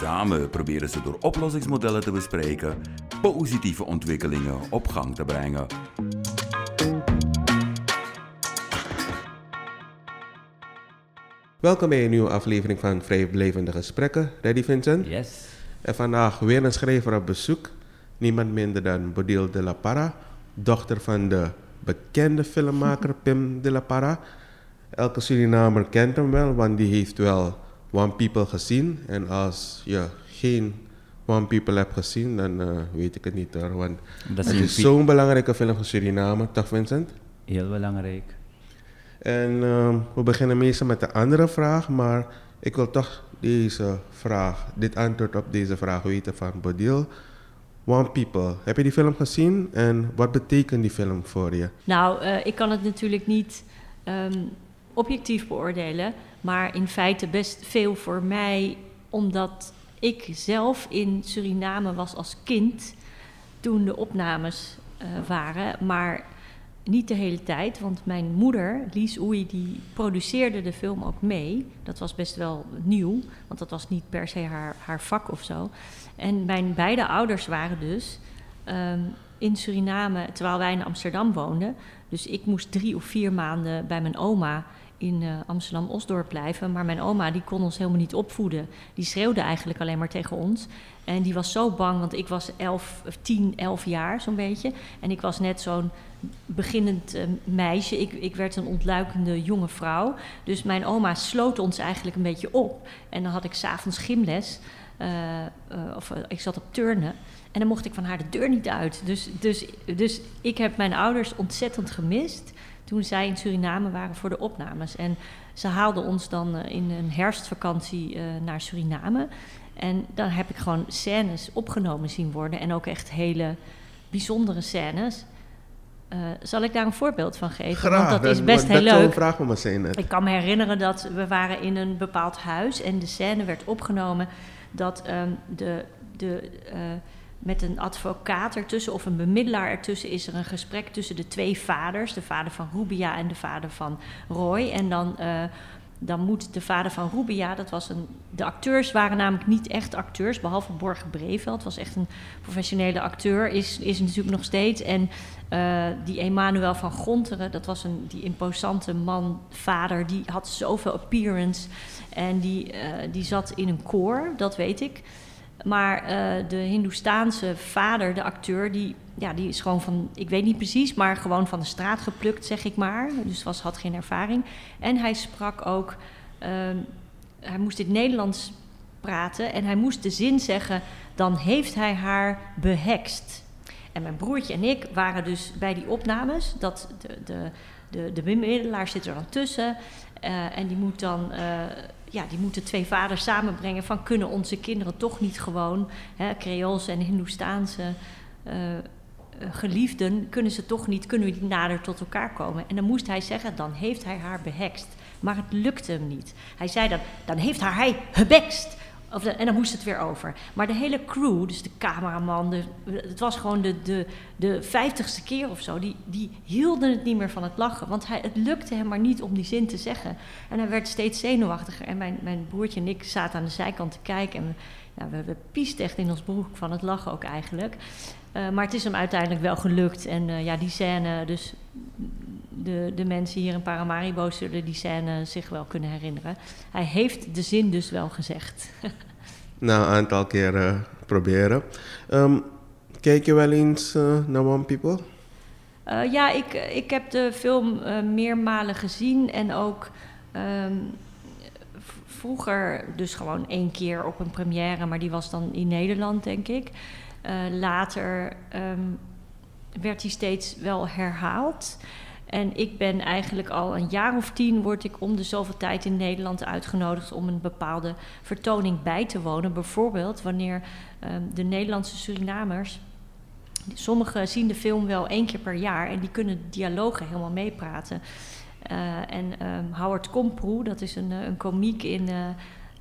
Samen proberen ze door oplossingsmodellen te bespreken positieve ontwikkelingen op gang te brengen. Welkom bij een nieuwe aflevering van Vrijblijvende Gesprekken. Ready Vincent? Yes. En vandaag weer een schrijver op bezoek. Niemand minder dan Bodil de la Parra, dochter van de bekende filmmaker Pim de la Parra. Elke Surinamer kent hem wel, want die heeft wel One People gezien. En als je geen One People hebt gezien, dan uh, weet ik het niet hoor. Want Dat het is zo'n belangrijke film voor Suriname, toch Vincent? Heel belangrijk. En uh, we beginnen meestal met de andere vraag, maar ik wil toch deze vraag, dit antwoord op deze vraag weten van Bodil. One People, heb je die film gezien en wat betekent die film voor je? Nou, uh, ik kan het natuurlijk niet um, objectief beoordelen, maar in feite best veel voor mij, omdat ik zelf in Suriname was als kind toen de opnames uh, waren, maar niet de hele tijd, want mijn moeder, Lies Oei, die produceerde de film ook mee. Dat was best wel nieuw, want dat was niet per se haar, haar vak of zo. En mijn beide ouders waren dus um, in Suriname, terwijl wij in Amsterdam woonden. Dus ik moest drie of vier maanden bij mijn oma in uh, Amsterdam-Osdorp blijven. Maar mijn oma die kon ons helemaal niet opvoeden. Die schreeuwde eigenlijk alleen maar tegen ons. En die was zo bang, want ik was elf, tien, elf jaar zo'n beetje. En ik was net zo'n beginnend uh, meisje. Ik, ik werd een ontluikende jonge vrouw. Dus mijn oma sloot ons eigenlijk een beetje op. En dan had ik s'avonds gymles. Uh, of ik zat op turnen. En dan mocht ik van haar de deur niet uit. Dus, dus, dus ik heb mijn ouders ontzettend gemist toen zij in Suriname waren voor de opnames. En ze haalden ons dan uh, in een herfstvakantie uh, naar Suriname. En dan heb ik gewoon scènes opgenomen zien worden. En ook echt hele bijzondere scènes. Uh, zal ik daar een voorbeeld van geven? Graag, Want dat is best dat, heel dat leuk. Vraag me. Ik kan me herinneren dat we waren in een bepaald huis en de scène werd opgenomen dat um, de, de, uh, met een advocaat ertussen of een bemiddelaar ertussen is er een gesprek tussen de twee vaders, de vader van Rubia en de vader van Roy. En dan, uh, dan moet de vader van Rubia, dat was een. De acteurs waren namelijk niet echt acteurs, behalve Borge Breveld, was echt een professionele acteur, is, is natuurlijk nog steeds. En uh, die Emanuel van Gonteren, dat was een die imposante man, vader, die had zoveel appearance. En die, uh, die zat in een koor, dat weet ik. Maar uh, de Hindoestaanse vader, de acteur, die, ja, die is gewoon van, ik weet niet precies, maar gewoon van de straat geplukt, zeg ik maar. Dus was, had geen ervaring. En hij sprak ook, uh, hij moest in het Nederlands praten en hij moest de zin zeggen, dan heeft hij haar behekst. En mijn broertje en ik waren dus bij die opnames, dat de, de, de, de bemiddelaar zit er dan tussen uh, en die moet dan ja, die moeten twee vaders samenbrengen van kunnen onze kinderen toch niet gewoon, hè, Creoolse en Hindoestaanse uh, geliefden, kunnen ze toch niet, kunnen we niet nader tot elkaar komen. En dan moest hij zeggen, dan heeft hij haar behekst. Maar het lukte hem niet. Hij zei dan, dan heeft haar hij gebekst. Of en dan moest het weer over. Maar de hele crew, dus de cameraman, de, het was gewoon de, de, de vijftigste keer of zo, die, hielden het niet meer van het lachen. Want hij, het lukte hem maar niet om die zin te zeggen. En hij werd steeds zenuwachtiger. En mijn, mijn broertje en ik zaten aan de zijkant te kijken. En we, we piesten echt in ons broek van het lachen ook eigenlijk. Uh, maar het is hem uiteindelijk wel gelukt. En uh, ja, die scène, dus de, de mensen hier in Paramaribo zullen die scène zich wel kunnen herinneren. Hij heeft de zin dus wel gezegd. nou, een aantal keer uh, proberen. Um, kijk je wel eens uh, naar One People? Uh, ja, ik, ik heb de film meermalen gezien en ook um, vroeger dus gewoon één keer op een première, maar die was dan in Nederland, denk ik. Later um, werd die steeds wel herhaald. En ik ben eigenlijk al een jaar of tien word ik om de zoveel tijd in Nederland uitgenodigd om een bepaalde vertoning bij te wonen. Bijvoorbeeld wanneer um, de Nederlandse Surinamers Sommigen zien de film wel één keer per jaar en die kunnen dialogen helemaal meepraten. Uh, en um, Howard Komproe, dat is een, een komiek in,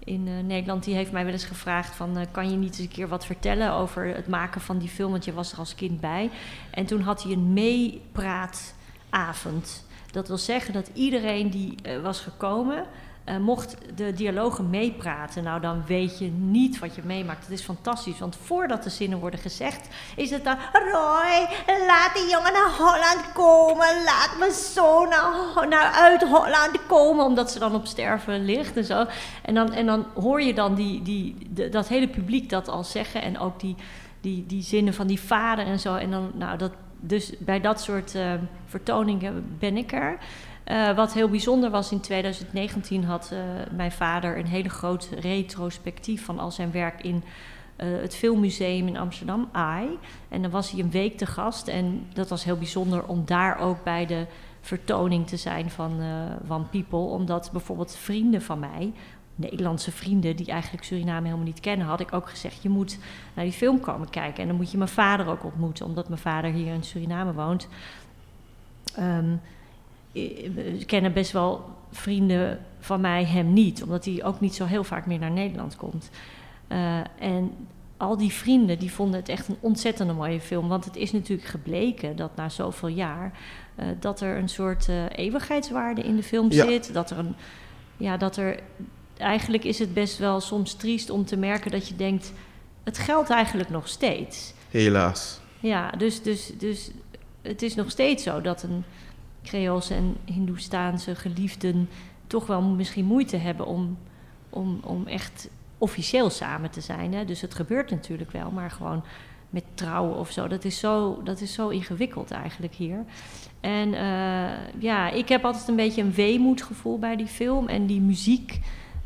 in uh, Nederland, die heeft mij wel eens gevraagd van... kan je niet eens een keer wat vertellen over het maken van die film? Want je was er als kind bij. En toen had hij een meepraatavond. Dat wil zeggen dat iedereen die was gekomen uh, mocht de dialogen meepraten, nou dan weet je niet wat je meemaakt. Het is fantastisch, want voordat de zinnen worden gezegd, is het dan: Roy, laat die jongen naar Holland komen, laat mijn zoon naar, naar uit Holland komen, omdat ze dan op sterven ligt en zo. En dan, en dan hoor je dan die, die, dat hele publiek dat al zeggen en ook die, die, die zinnen van die vader en zo. En dan, nou, dat, dus bij dat soort uh, vertoningen ben ik er. Uh, wat heel bijzonder was, in 2019 had uh, mijn vader een hele groot retrospectief van al zijn werk in uh, het Filmmuseum in Amsterdam, AI. En dan was hij een week te gast en dat was heel bijzonder om daar ook bij de vertoning te zijn van One People. Omdat bijvoorbeeld vrienden van mij, Nederlandse vrienden die eigenlijk Suriname helemaal niet kennen, had ik ook gezegd: je moet naar die film komen kijken. En dan moet je mijn vader ook ontmoeten, omdat mijn vader hier in Suriname woont. Um, kennen best wel vrienden van mij hem niet, omdat hij ook niet zo heel vaak meer naar Nederland komt. Uh, en al die vrienden die vonden het echt een ontzettende mooie film. Want het is natuurlijk gebleken dat na zoveel jaar uh, dat er een soort uh, eeuwigheidswaarde in de film Ja. zit. Dat er een. Ja, dat er. Eigenlijk is het best wel soms triest om te merken dat je denkt. Het geldt eigenlijk nog steeds. Helaas. Ja, dus, dus, dus het is nog steeds zo dat een Creoolse en Hindoestaanse geliefden toch wel misschien moeite hebben om, om, om echt officieel samen te zijn. Hè? Dus het gebeurt natuurlijk wel, maar gewoon met trouwen of zo. Dat is zo, dat is zo ingewikkeld eigenlijk hier. En uh, ja, ik heb altijd een beetje een weemoedgevoel bij die film en die muziek.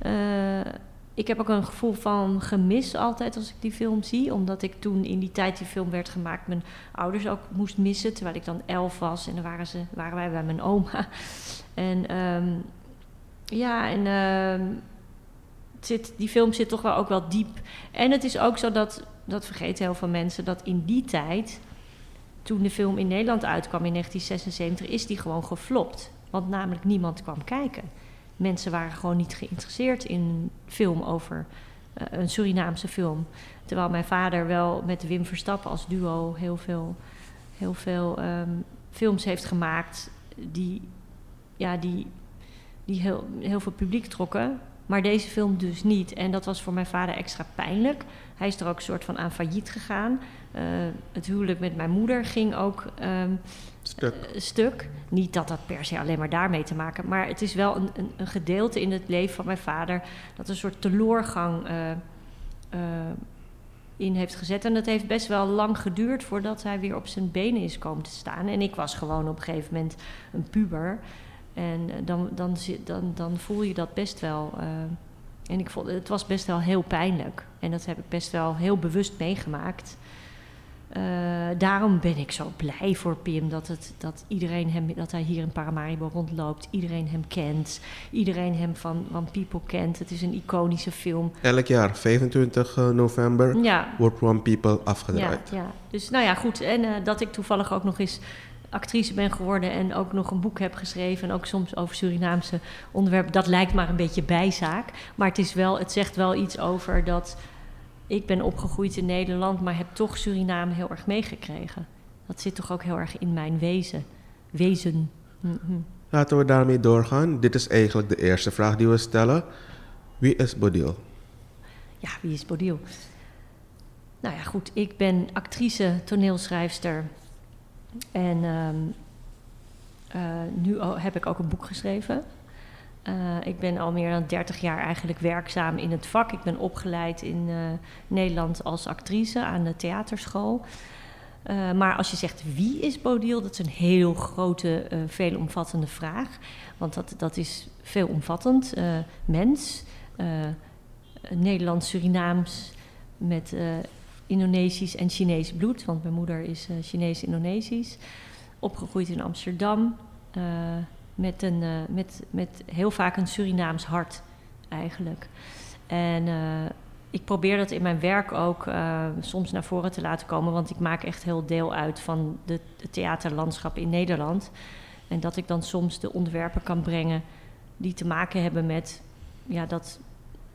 Uh, ik heb ook een gevoel van gemis altijd als ik die film zie. Omdat ik toen in die tijd die film werd gemaakt... mijn ouders ook moest missen. Terwijl ik dan elf was. En dan waren, ze, waren wij bij mijn oma. En um, ja, en uh, zit, die film zit toch wel ook wel diep. En het is ook zo dat, dat vergeten heel veel mensen... dat in die tijd, toen de film in Nederland uitkwam in 1976... is die gewoon geflopt. Want namelijk niemand kwam kijken mensen waren gewoon niet geïnteresseerd in film over uh, een Surinaamse film. Terwijl mijn vader wel met Wim Verstappen als duo heel veel, heel veel um, films heeft gemaakt die, ja, die, die heel, heel veel publiek trokken. Maar deze film dus niet. En dat was voor mijn vader extra pijnlijk. Hij is er ook een soort van aan failliet gegaan. Uh, het huwelijk met mijn moeder ging ook um, stuk. Uh, stuk. Niet dat dat per se alleen maar daarmee te maken, maar het is wel een, een, een gedeelte in het leven van mijn vader dat een soort teloorgang uh, in heeft gezet. En dat heeft best wel lang geduurd voordat hij weer op zijn benen is komen te staan. En ik was gewoon op een gegeven moment een puber. En dan, dan, dan, dan voel je dat best wel. Uh, en ik vond, het was best wel heel pijnlijk. En dat heb ik best wel heel bewust meegemaakt. Uh, daarom ben ik zo blij voor Pim dat, het, dat, iedereen hem, dat hij hier in Paramaribo rondloopt. Iedereen hem kent. Iedereen hem van One People kent. Het is een iconische film. Elk jaar, 25 november, ja. wordt One People afgedraaid. Ja, ja. Dus nou ja, goed. En uh, dat ik toevallig ook nog eens actrice ben geworden en ook nog een boek heb geschreven en ook soms over Surinaamse onderwerpen. Dat lijkt maar een beetje bijzaak, maar het is wel, het zegt wel iets over dat ik ben opgegroeid in Nederland, maar heb toch Suriname heel erg meegekregen. Dat zit toch ook heel erg in mijn wezen. Wezen. Mm -hmm. Laten we daarmee doorgaan. Dit is eigenlijk de eerste vraag die we stellen. Wie is Bodil? Ja, wie is Bodil? Nou ja, goed. Ik ben actrice, toneelschrijfster, en um, uh, nu heb ik ook een boek geschreven. Uh, ik ben al meer dan 30 jaar eigenlijk werkzaam in het vak. Ik ben opgeleid in uh, Nederland als actrice aan de theaterschool. maar als je zegt wie is Bodil, dat is een heel grote, veelomvattende vraag. Want dat, dat is veelomvattend. mens, Nederlands-Surinaams met Indonesisch en Chinees bloed, want mijn moeder is uh, Chinees-Indonesisch. Opgegroeid in Amsterdam, uh, met, een, uh, met, met heel vaak een Surinaams hart eigenlijk. En ik probeer dat in mijn werk ook soms naar voren te laten komen, want ik maak echt heel deel uit van het theaterlandschap in Nederland. En dat ik dan soms de onderwerpen kan brengen die te maken hebben met ja, dat,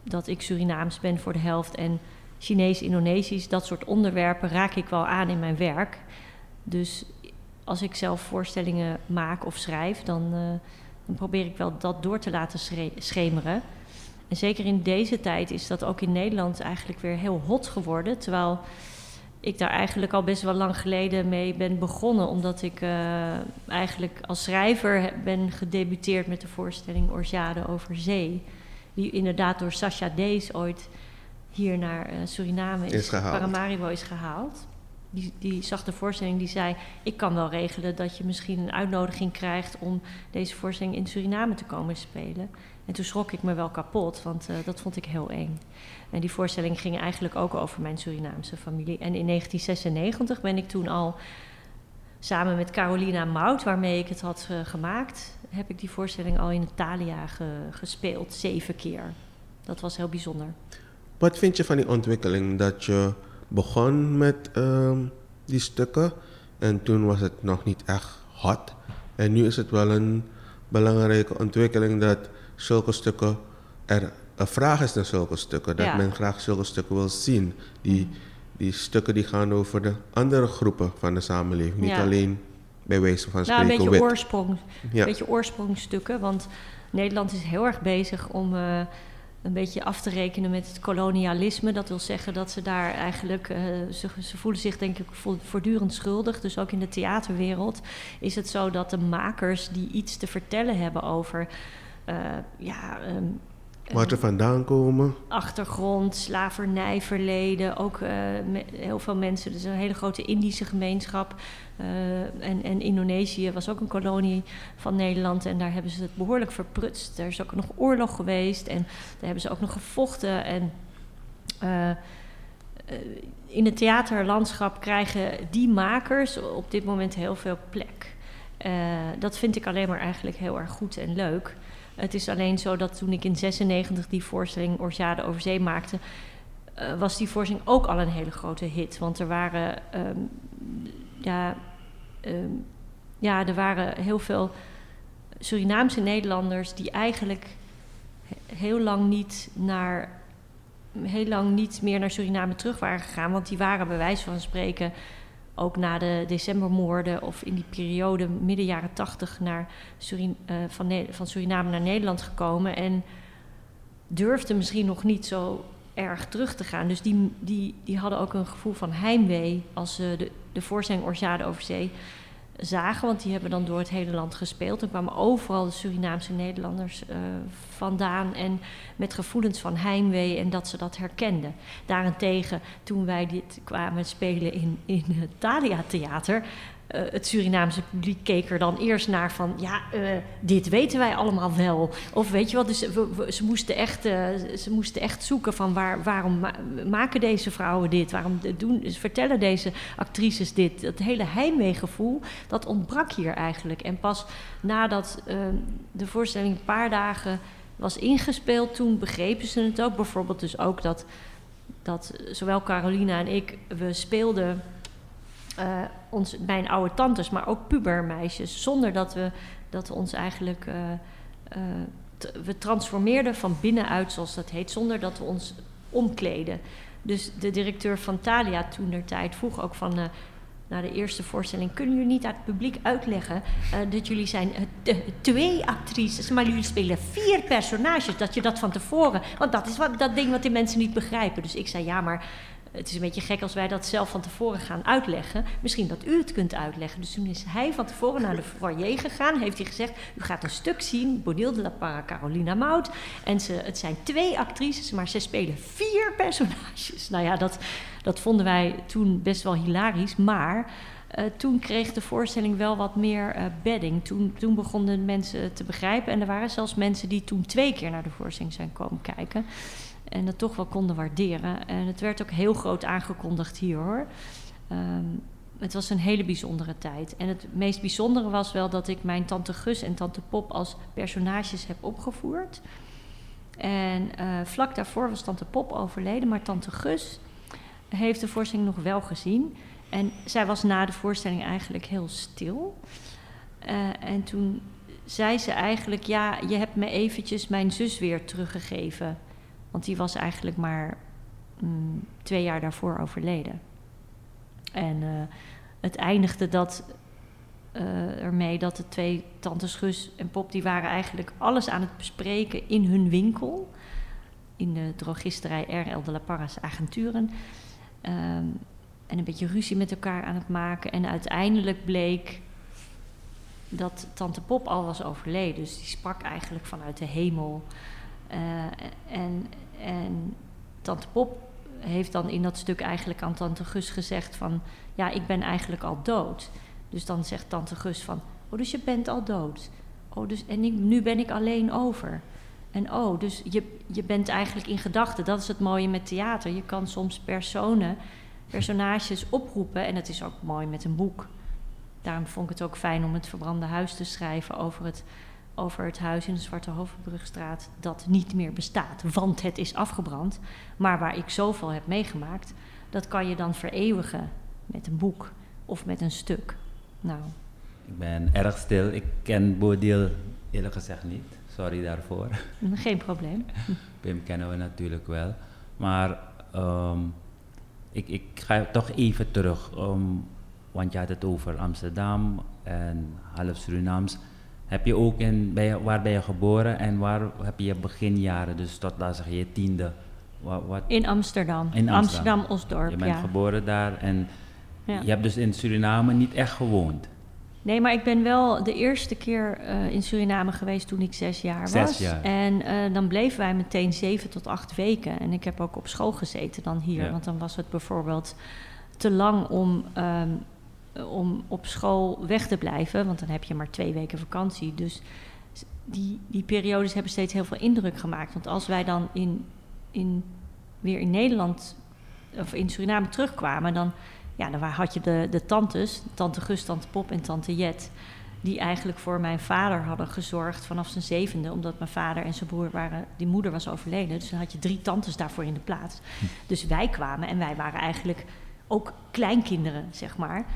dat ik Surinaams ben voor de helft en Chinees, Indonesisch, dat soort onderwerpen raak ik wel aan in mijn werk. Dus als ik zelf voorstellingen maak of schrijf, dan, uh, dan probeer ik wel dat door te laten schemeren. En zeker in deze tijd is dat ook in Nederland eigenlijk weer heel hot geworden. Terwijl ik daar eigenlijk al best wel lang geleden mee ben begonnen. Omdat ik uh, eigenlijk als schrijver ben gedebuteerd met de voorstelling Orsjade over zee. Die inderdaad door Sasha Dees ooit hier naar uh, Suriname is, is gehaald. Paramaribo is gehaald. Die, die zag de voorstelling, die zei: Ik kan wel regelen dat je misschien een uitnodiging krijgt om deze voorstelling in Suriname te komen spelen. En toen schrok ik me wel kapot, want uh, dat vond ik heel eng. En die voorstelling ging eigenlijk ook over mijn Surinaamse familie. En in 1996 ben ik toen al samen met Carolina Mout, waarmee ik het had uh, gemaakt, heb ik die voorstelling al in Italia ge gespeeld, zeven keer. Dat was heel bijzonder. Wat vind je van die ontwikkeling dat je begon met uh, die stukken en toen was het nog niet echt hot. En nu is het wel een belangrijke ontwikkeling dat zulke stukken er een vraag is naar zulke stukken. Dat Ja. men graag zulke stukken wil zien. Die, die stukken die gaan over de andere groepen van de samenleving. Niet Ja. alleen bij wijze van Nou, een spreken beetje, wit. oorsprong, Ja. een beetje oorsprongstukken. Want Nederland is heel erg bezig om eh, een beetje af te rekenen met het kolonialisme. Dat wil zeggen dat ze daar eigenlijk, eh, ze, ze voelen zich denk ik vo- voortdurend schuldig. Dus ook in de theaterwereld is het zo dat de makers die iets te vertellen hebben over eh, ja, ehm, Waar ze vandaan komen. achtergrond, slavernijverleden. Ook eh, heel veel mensen, dus een hele grote Indische gemeenschap. Eh, en, en Indonesië was ook een kolonie van Nederland. En daar hebben ze het behoorlijk verprutst. Er is ook nog oorlog geweest en daar hebben ze ook nog gevochten. En eh, eh, in het theaterlandschap krijgen die makers op dit moment heel veel plek. Dat vind ik alleen maar eigenlijk heel erg goed en leuk. Het is alleen zo dat toen ik in 96 die voorstelling Orsjade over zee maakte, was die voorstelling ook al een hele grote hit. Want er waren, ehm, ja, ehm, ja, er waren heel veel Surinaamse Nederlanders die eigenlijk he- heel lang niet naar heel lang niet meer naar Suriname terug waren gegaan. Want die waren bij wijze van spreken ook na de decembermoorden of in die periode midden jaren tachtig naar Surin, eh, van, van Suriname naar Nederland gekomen. En durfden misschien nog niet zo erg terug te gaan. Dus die, die, die hadden ook een gevoel van heimwee als ze de, de voorstelling Orsjade over zee zagen. Want die hebben dan door het hele land gespeeld. En kwamen overal de Surinaamse Nederlanders eh, vandaan. En met gevoelens van heimwee en dat ze dat herkenden. Daarentegen, toen wij dit kwamen spelen in, in het Thalia Theater... eh, het Surinaamse publiek keek er dan eerst naar van... ja, eh, dit weten wij allemaal wel. Of weet je wel, dus ze, moesten echt, eh, ze moesten echt zoeken van... Waar, waarom ma- maken deze vrouwen dit? Waarom doen, vertellen deze actrices dit? Dat hele heimweegevoel, dat ontbrak hier eigenlijk. En pas nadat de voorstelling een paar dagen was ingespeeld... toen begrepen ze het ook. Bijvoorbeeld dus ook dat, dat zowel Carolina en ik... we speelden eh, ons, mijn oude tantes, maar ook pubermeisjes, zonder dat we, dat we ons eigenlijk. eh, eh, we transformeerden van binnenuit, zoals dat heet, zonder dat we ons omkleden. Dus de directeur van Thalia toen der tijd vroeg ook van. na de eerste voorstelling, kunnen jullie niet aan het publiek uitleggen dat jullie zijn twee actrices, maar jullie spelen vier personages, dat je dat van tevoren, want dat is wat, dat ding wat die mensen niet begrijpen. Dus ik zei ja, maar het is een beetje gek als wij dat zelf van tevoren gaan uitleggen. Misschien dat u het kunt uitleggen. Dus toen is hij van tevoren naar de foyer gegaan. Heeft hij gezegd, u gaat een stuk zien. Bodil de la Parra, Carolina Mout. En ze, het zijn twee actrices, maar ze spelen vier personages. Nou ja, dat, dat vonden wij toen best wel hilarisch. Maar eh, toen kreeg de voorstelling wel wat meer eh, bedding. Toen, toen begonnen mensen te begrijpen. En er waren zelfs mensen die toen twee keer naar de voorstelling zijn komen kijken. En het toch wel konden waarderen. En het werd ook heel groot aangekondigd hier hoor. Ehm, het was een hele bijzondere tijd. En het meest bijzondere was wel dat ik mijn tante Gus en tante Pop als personages heb opgevoerd. En eh, vlak daarvoor was tante Pop overleden, maar tante Gus heeft de voorstelling nog wel gezien. En zij was na de voorstelling eigenlijk heel stil. Eh, en toen zei ze eigenlijk, ja, je hebt me eventjes mijn zus weer teruggegeven. Want die was eigenlijk maar mm, twee jaar daarvoor overleden. En uh, het eindigde dat, uh, ermee dat de twee tantes Gus en Pop... die waren eigenlijk alles aan het bespreken in hun winkel... in de drogisterij R.L. de la Parra's Agenturen... Um, en een beetje ruzie met elkaar aan het maken. En uiteindelijk bleek dat tante Pop al was overleden. Dus die sprak eigenlijk vanuit de hemel. Uh, en, en tante Pop heeft dan in dat stuk eigenlijk aan tante Gus gezegd van... ja, ik ben eigenlijk al dood. Dus dan zegt tante Gus van... oh, dus je bent al dood. Oh, dus, en ik, nu ben ik alleen over. En oh, dus je, je bent eigenlijk in gedachten. Dat is het mooie met theater. Je kan soms personen, personages oproepen. En dat is ook mooi met een boek. Daarom vond ik het ook fijn om het verbrande huis te schrijven over het, over het huis in de Zwarte Hoofdbrugstraat. Dat niet meer bestaat, want het is afgebrand. Maar waar ik zoveel heb meegemaakt, dat kan je dan vereeuwigen met een boek of met een stuk. Nou. Ik ben erg stil. Ik ken Bodil eerlijk gezegd niet. Sorry daarvoor. Geen probleem. Pim kennen we natuurlijk wel. Maar um, ik, ik ga toch even terug. Um, want je had het over Amsterdam en half Surinaams. Heb je ook in, ben je, waar ben je geboren en waar heb je je beginjaren, dus tot laat zeggen je tiende? Wat, wat? In Amsterdam. In Amsterdam, Osdorp. Je bent ja. geboren daar en ja. je hebt dus in Suriname niet echt gewoond. Nee, maar ik ben wel de eerste keer uh, in Suriname geweest toen ik zes jaar was. Zes jaar. En uh, dan bleven wij meteen zeven tot acht weken. En ik heb ook op school gezeten dan hier. Ja. Want dan was het bijvoorbeeld te lang om, um, om op school weg te blijven. Want dan heb je maar twee weken vakantie. Dus die, die periodes hebben steeds heel veel indruk gemaakt. Want als wij dan in, in, weer in Nederland of in Suriname terugkwamen, dan ja, dan had je de, de tantes, tante Gus, tante Pop en tante Jet, die eigenlijk voor mijn vader hadden gezorgd vanaf zijn zevende, omdat mijn vader en zijn broer waren, die moeder was overleden. Dus dan had je drie tantes daarvoor in de plaats. Dus wij kwamen en wij waren eigenlijk ook kleinkinderen, zeg maar.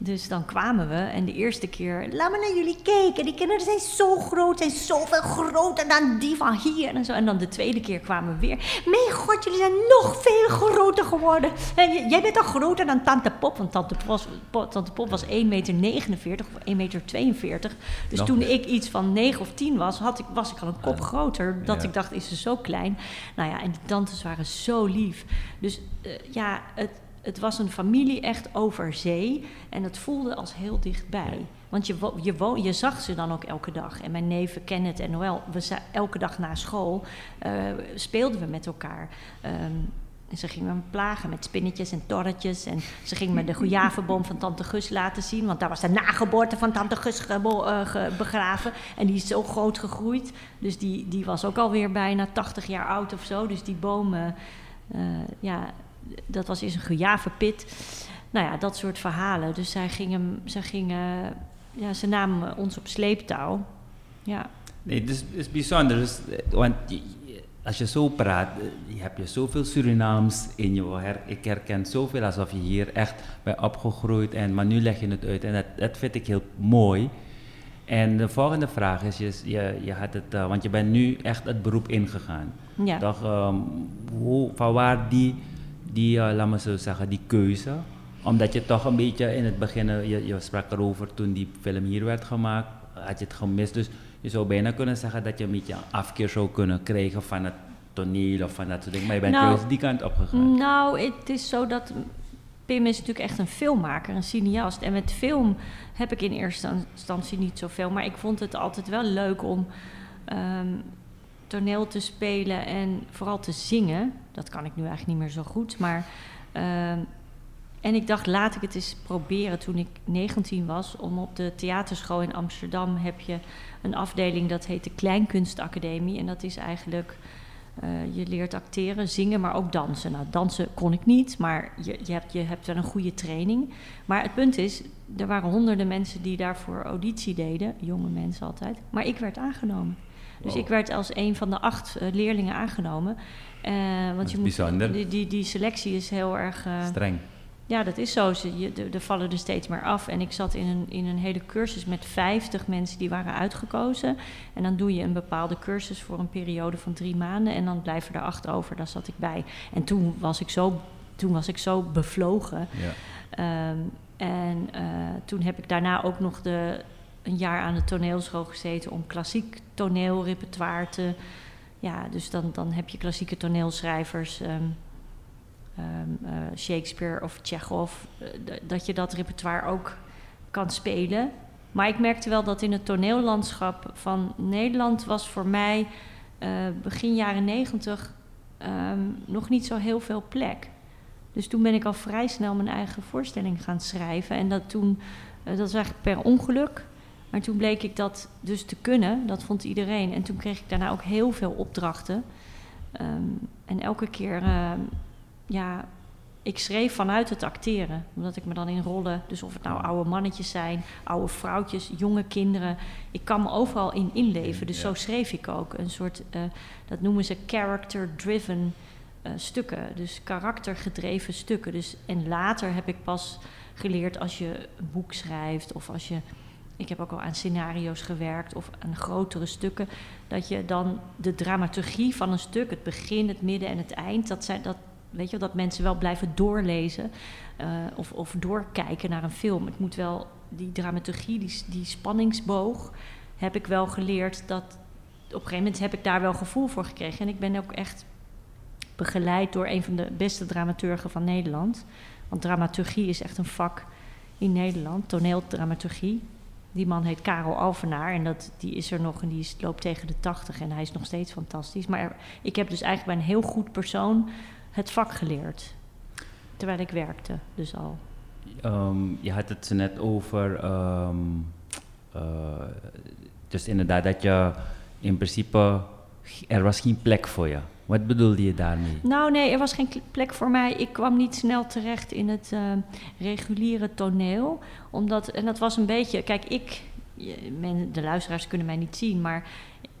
Dus dan kwamen we en de eerste keer, laat me naar jullie kijken. Die kinderen zijn zo groot, zijn zoveel groter dan die van hier en zo. En dan de tweede keer kwamen we weer. Mijn god, jullie zijn nog veel groter geworden. En jij bent al groter dan Tante Pop, want Tante Pop was, Tante Pop was 1,49 meter of 1,42 meter. Dus nog toen ik iets van 9 of 10 was, had ik, was ik al een kop groter. Dat ja. ik dacht, is ze zo klein? Nou ja, en die tantes waren zo lief. Dus uh, ja, het het was een familie echt over zee. En het voelde als heel dichtbij. Want je, je, je zag ze dan ook elke dag. En mijn neven Kenneth en Noël, we elke dag na school uh, speelden we met elkaar. Um, en ze gingen me plagen met spinnetjes en torretjes. En ze ging me de goejavenboom van tante Gus laten zien. Want daar was de nageboorte van tante Gus uh, begraven. En die is zo groot gegroeid. Dus die, die was ook alweer bijna 80 jaar oud of zo. Dus die bomen, uh, ja, dat was in een gejavenpit. Nou ja, dat soort verhalen. Dus zij gingen, zij gingen ja, ze namen ons op sleeptouw. Ja. Nee, het is, het is bijzonder. Dus, want als je zo praat, je hebt je zoveel Surinaams in je. Ik herken zoveel alsof je hier echt bent opgegroeid. En, maar nu leg je het uit en dat, dat vind ik heel mooi. En de volgende vraag is, je, je, je had het, uh, want je bent nu echt het beroep ingegaan. Ja. Toch, um, hoe, van waar die die, uh, laat me zo zeggen, die keuze. Omdat je toch een beetje in het begin, je, je sprak erover toen die film hier werd gemaakt, had je het gemist. Dus je zou bijna kunnen zeggen dat je een beetje een afkeer zou kunnen krijgen van het toneel of van dat soort dingen. Maar je bent nou, die kant op gegaan. Nou, het is zo dat Pim is natuurlijk echt een filmmaker, een cineast. En met film heb ik in eerste instantie niet zoveel. Maar ik vond het altijd wel leuk om um, toneel te spelen en vooral te zingen. Dat kan ik nu eigenlijk niet meer zo goed. Maar, uh, en ik dacht, laat ik het eens proberen toen ik 19 was. Om op de theaterschool in Amsterdam heb je een afdeling dat heet de Kleinkunstacademie. En dat is eigenlijk, uh, je leert acteren, zingen, maar ook dansen. Nou, dansen kon ik niet, maar je, je, hebt, je hebt wel een goede training. Maar het punt is, er waren honderden mensen die daarvoor auditie deden. Jonge mensen altijd. Maar ik werd aangenomen. Dus Wow. ik werd als een van de acht eh, leerlingen aangenomen. Eh, want je moet, bijzonder. Die, die, die selectie is heel erg. eh, Streng. ja, dat is zo. Ze, je, er- er vallen er steeds meer af. En ik zat in een, in een hele cursus met 50 mensen die waren uitgekozen. En dan doe je een bepaalde cursus voor een periode van drie maanden. En dan blijven er acht over. Daar zat ik bij. En toen was ik zo, toen was ik zo bevlogen. Ja. Ehm, en toen heb ik daarna ook nog de, een jaar aan de toneelschool gezeten om klassiek toneelrepertoire te. Ja, dus dan, dan heb je klassieke toneelschrijvers, ehm, ehm, eh, Shakespeare of Chekhov, eh, dat je dat repertoire ook kan spelen. Maar ik merkte wel dat in het toneellandschap van Nederland was voor mij eh, begin jaren negentig ehm, nog niet zo heel veel plek. Dus toen ben ik al vrij snel mijn eigen voorstelling gaan schrijven. En dat toen, dat was eigenlijk per ongeluk. Maar toen bleek ik dat dus te kunnen. Dat vond iedereen. En toen kreeg ik daarna ook heel veel opdrachten. Ehm, en elke keer, ehm, ja, ik schreef vanuit het acteren. Omdat ik me dan in rollen, dus of het nou oude mannetjes zijn, oude vrouwtjes, jonge kinderen. Ik kan me overal in inleven. Dus Ja. zo schreef ik ook. Een soort, eh, dat noemen ze character-driven eh, stukken. Dus karaktergedreven stukken. Dus, en later heb ik pas geleerd als je een boek schrijft of als je. Ik heb ook al aan scenario's gewerkt of aan grotere stukken. Dat je dan de dramaturgie van een stuk, het begin, het midden en het eind, dat zijn dat. Weet je, dat mensen wel blijven doorlezen eh, of, of doorkijken naar een film. Het moet wel, die dramaturgie, die, die spanningsboog, heb ik wel geleerd dat. Op een gegeven moment heb ik daar wel gevoel voor gekregen. En ik ben ook echt begeleid door een van de beste dramaturgen van Nederland. Want dramaturgie is echt een vak in Nederland, toneeldramaturgie. Die man heet Karel Alvenaar en dat, die is er nog en die loopt tegen de tachtig en hij is nog steeds fantastisch. Maar ik heb dus eigenlijk bij een heel goed persoon het vak geleerd. Terwijl ik werkte, dus al. Ehm, je had het net over, ehm, eh, dus inderdaad dat je in principe, er was geen plek voor je. Wat bedoelde je daarmee? Nou nee, er was geen plek voor mij. Ik kwam niet snel terecht in het eh, reguliere toneel. Omdat, en dat was een beetje... Kijk, ik... men, de luisteraars kunnen mij niet zien, maar...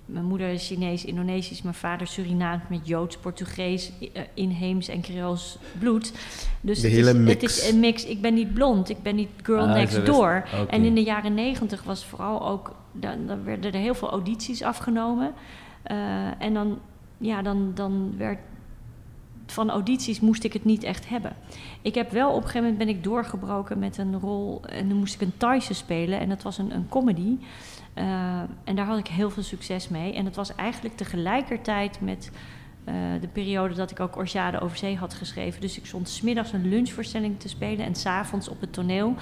Mijn moeder is Chinees, Indonesisch, mijn vader Surinaams met Joods, Portugees, eh, inheems en Creools bloed. Dus De het hele is, mix. Het is een mix. Ik ben niet blond, ik ben niet girl Ah, next door. En in de jaren negentig was vooral ook, dan, dan werden er heel veel audities afgenomen. Eh, en dan, ja, dan, dan werd van audities moest ik het niet echt hebben. Ik heb wel op een gegeven moment ben ik doorgebroken met een rol en dan moest ik een Thaise spelen en dat was een, een comedy. Eh, en daar had ik heel veel succes mee. En het was eigenlijk tegelijkertijd met eh, de periode dat ik ook Orjade over zee had geschreven. Dus ik stond smiddags een lunchvoorstelling te spelen en s'avonds op het toneel.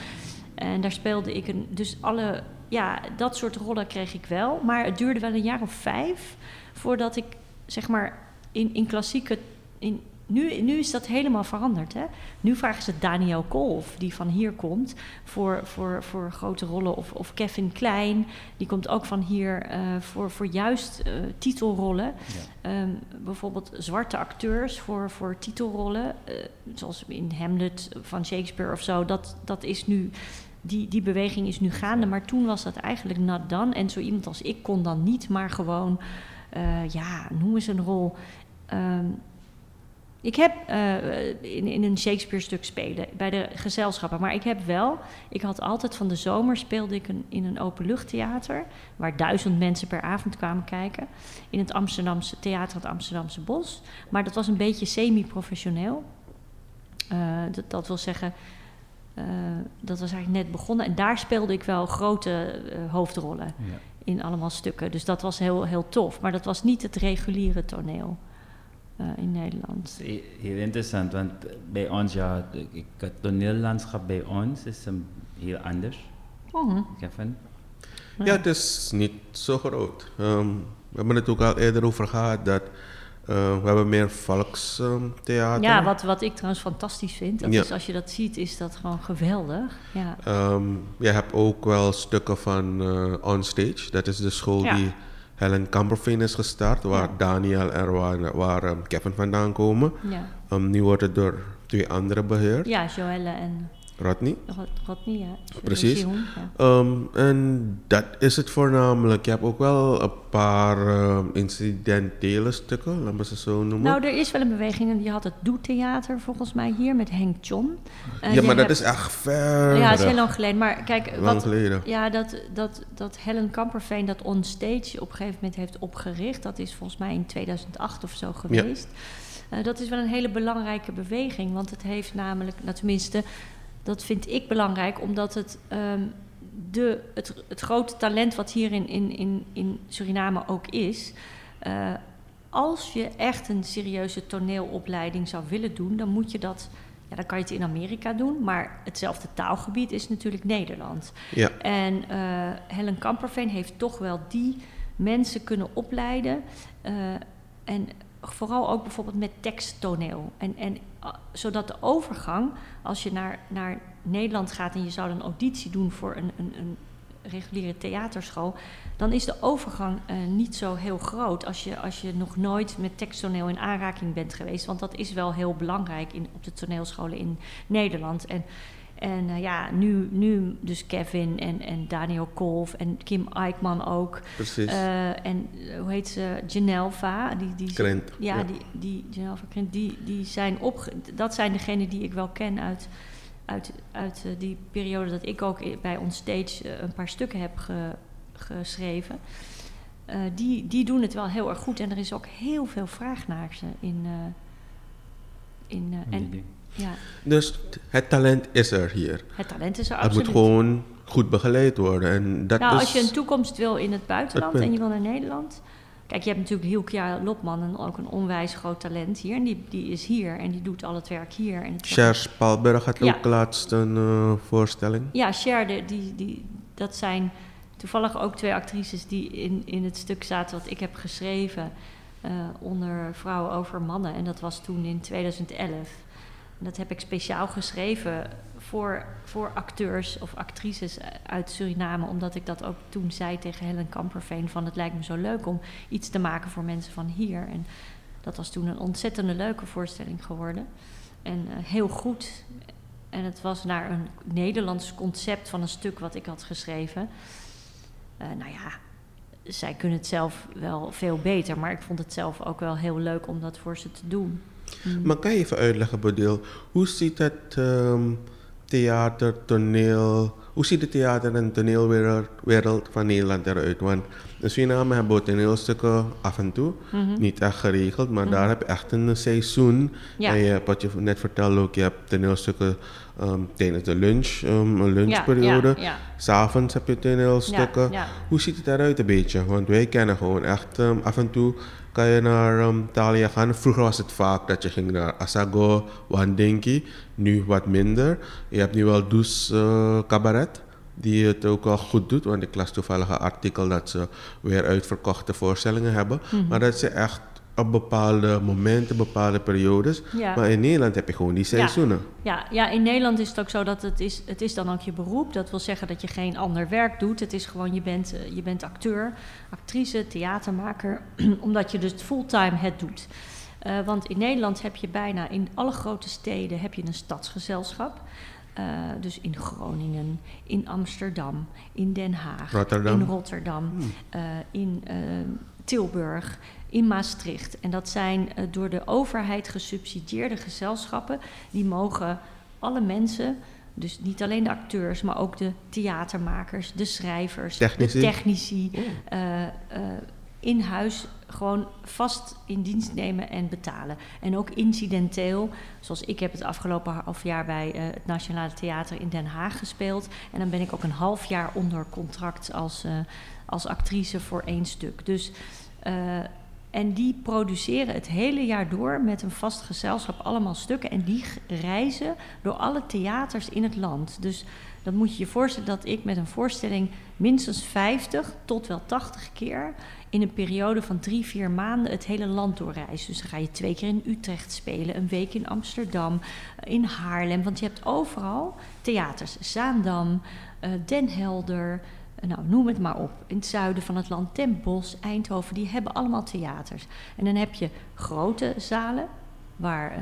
En daar speelde ik een. Dus alle. Ja, dat soort rollen kreeg ik wel. Maar het duurde wel een jaar of vijf voordat ik, zeg maar, in, in klassieke. In, nu, nu is dat helemaal veranderd. Hè? Nu vragen ze Daniel Kolf, die van hier komt, voor, voor, voor grote rollen. Of, of Kevin Klein, die komt ook van hier eh, voor, voor juist eh, titelrollen. Ehm, bijvoorbeeld zwarte acteurs voor, voor titelrollen, eh, zoals in Hamlet van Shakespeare of zo. Dat, dat is nu, die, die beweging is nu gaande, maar toen was dat eigenlijk not done. En zo iemand als ik kon dan niet, maar gewoon, eh, ja, noem eens een rol. Ehm, ik heb eh, in, in een Shakespeare-stuk spelen bij de gezelschappen, maar ik heb wel, ik had altijd van de zomer speelde ik in een openluchttheater, waar duizend mensen per avond kwamen kijken, in het Amsterdamse theater, het Amsterdamse Bos. Maar dat was een beetje semi-professioneel. Eh, dat, wil zeggen, dat was eigenlijk net begonnen en daar speelde ik wel grote hoofdrollen Ja. In allemaal stukken. Dus dat was heel, heel tof, maar dat was niet het reguliere toneel. eh, in Nederland. Heel interessant, want bij ons, ja, het toneellandschap bij ons is een heel anders. Mhm. Kevin? Ja, het is niet zo groot. Ehm, we hebben het ook al eerder over gehad dat we hebben meer volkstheater. Ja, wat, wat ik trouwens fantastisch vind. Dat Ja. is, als je dat ziet, is dat gewoon geweldig. Ja. Ehm, je hebt ook wel stukken van eh Onstage. Dat is de school Ja. die Helen Kamperveen is gestart, waar. Daniel en waar, waar ehm, Kevin vandaan komen. Ja. Ehm, nu wordt het door twee anderen beheerd. ja, Joelle en Rodney. Rod- Rodney, ja. Precies. Ja. Ehm, en dat is het voornamelijk. Je hebt ook wel een paar ehm, incidentele stukken, laten we ze zo noemen. Nou, er is wel een beweging. en Je had het Doe-theater volgens mij hier met Henk John. Ja, maar dat hebt- is echt ver. Ja, het is heel lang geleden. Maar kijk, lang wat, geleden. ja, dat, dat, dat Helen Kamperveen dat onstage op een gegeven moment heeft opgericht... dat is volgens mij in 2008 of zo geweest. Eh, dat is wel een hele belangrijke beweging. Want het heeft namelijk, nou tenminste, dat vind ik belangrijk... omdat het, ehm, de, het, het grote talent wat hier in, in, in, in Suriname ook is... eh, als je echt een serieuze toneelopleiding zou willen doen... dan moet je dat... Ja, dan kan je het in Amerika doen, maar hetzelfde taalgebied is natuurlijk Nederland. Ja, En eh, Helen Kamperveen heeft toch wel die mensen kunnen opleiden. eh, en vooral ook bijvoorbeeld met teksttoneel. En, en zodat de overgang, als je naar, naar Nederland gaat en je zou een auditie doen voor een, een, een reguliere theaterschool, dan is de overgang eh, niet zo heel groot als je, als je nog nooit met teksttoneel in aanraking bent geweest. Want dat is wel heel belangrijk in, op de toneelscholen in Nederland. En en eh, ja, nu, nu dus Kevin en, en Daniel Kolf en Kim Eikman ook. precies. Eh, en eh, hoe heet ze? Genelva. Die, die, Krent, Ja, ja. die, die Genelva Krent, die, die zijn opge... Dat zijn degenen die ik wel ken uit, uit, uit die periode dat ik ook bij Onstage eh, een paar stukken heb ge- geschreven. Eh, die, die doen het wel heel erg goed. En er is ook heel veel vraag naar ze in... eh, in eh, en. Ja, dus het talent is er hier. het talent is er Het absoluut. moet gewoon goed begeleid worden. En dat nou, als je een toekomst wil in het buitenland en je wil naar Nederland. Kijk, je hebt natuurlijk Hilkia Lopman, en ook een onwijs groot talent hier. En die, die is hier en die doet al het werk hier. En het Cher Spalberg had Ja. ook laatst een eh, voorstelling. Ja, Cher, de- die, die, dat zijn toevallig ook twee actrices die in, in het stuk zaten wat ik heb geschreven eh, onder Vrouwen over Mannen. En dat was toen in 2011. Dat heb ik speciaal geschreven voor, voor acteurs of actrices uit Suriname, omdat ik dat ook toen zei tegen Helen Kamperveen van het lijkt me zo leuk om iets te maken voor mensen van hier. En dat was toen een ontzettende leuke voorstelling geworden. En eh, heel goed. En het was naar een Nederlands concept van een stuk wat ik had geschreven. Eh, nou ja, zij kunnen het zelf wel veel beter, maar ik vond het zelf ook wel heel leuk om dat voor ze te doen. Mm. Maar kan je even uitleggen, Bodil, hoe ziet het ehm, theater, toneel, hoe ziet de theater- en toneelwereld wereld van Nederland eruit? Want in Suriname hebben we toneelstukken af en toe, Mhm. niet echt geregeld, maar Mhm. daar heb je echt een seizoen. Ja. En je wat je net vertelde ook, je hebt toneelstukken ehm, tijdens de lunch, ehm, een lunchperiode. Ja, ja, S'avonds heb je toneelstukken. Hoe ziet het eruit een beetje? Want wij kennen gewoon echt ehm, af en toe kan je naar Thalia gaan. Vroeger was het vaak dat je ging naar Asago, Wandenki. Nu wat minder. Je hebt nu wel Dus Cabaret. Die het ook wel goed doet. Want ik las toevallig een artikel dat ze weer uitverkochte voorstellingen hebben. Mhm. Maar dat ze echt op bepaalde momenten, bepaalde periodes. Ja. Maar in Nederland heb je gewoon die seizoenen. Ja, ja, in Nederland is het ook zo dat het is, het is dan ook je beroep. Dat wil zeggen dat je geen ander werk doet. Het is gewoon, je bent, eh, je bent acteur, actrice, theatermaker, omdat je dus fulltime het doet. Eh, want in Nederland heb je bijna in alle grote steden heb je een stadsgezelschap. Eh, dus in Groningen, in Amsterdam, in Den Haag, Rotterdam. in Rotterdam, eh, in Tilburg, in Maastricht. En dat zijn eh, door de overheid gesubsidieerde gezelschappen. Die mogen alle mensen, dus niet alleen de acteurs, maar ook de theatermakers, de schrijvers, Technici. de technici, eh, eh, in huis gewoon vast in dienst nemen en betalen. En ook incidenteel, zoals ik heb het afgelopen half jaar bij het Nationale Theater in Den Haag gespeeld. En dan ben ik ook een half jaar onder contract als, als actrice voor één stuk. Dus, en die produceren het hele jaar door met een vast gezelschap allemaal stukken. En die reizen door alle theaters in het land. Dus dan moet je je voorstellen dat ik met een voorstelling minstens 50 tot wel 80 keer in een periode van drie, vier maanden het hele land doorreis. Dus dan ga je twee keer in Utrecht spelen, een week in Amsterdam, eh, in Haarlem. Want je hebt overal theaters. Zaandam, eh, Den Helder, nou, noem het maar op. In het zuiden van het land, Bosch, Eindhoven, die hebben allemaal theaters. En dan heb je grote zalen, waar...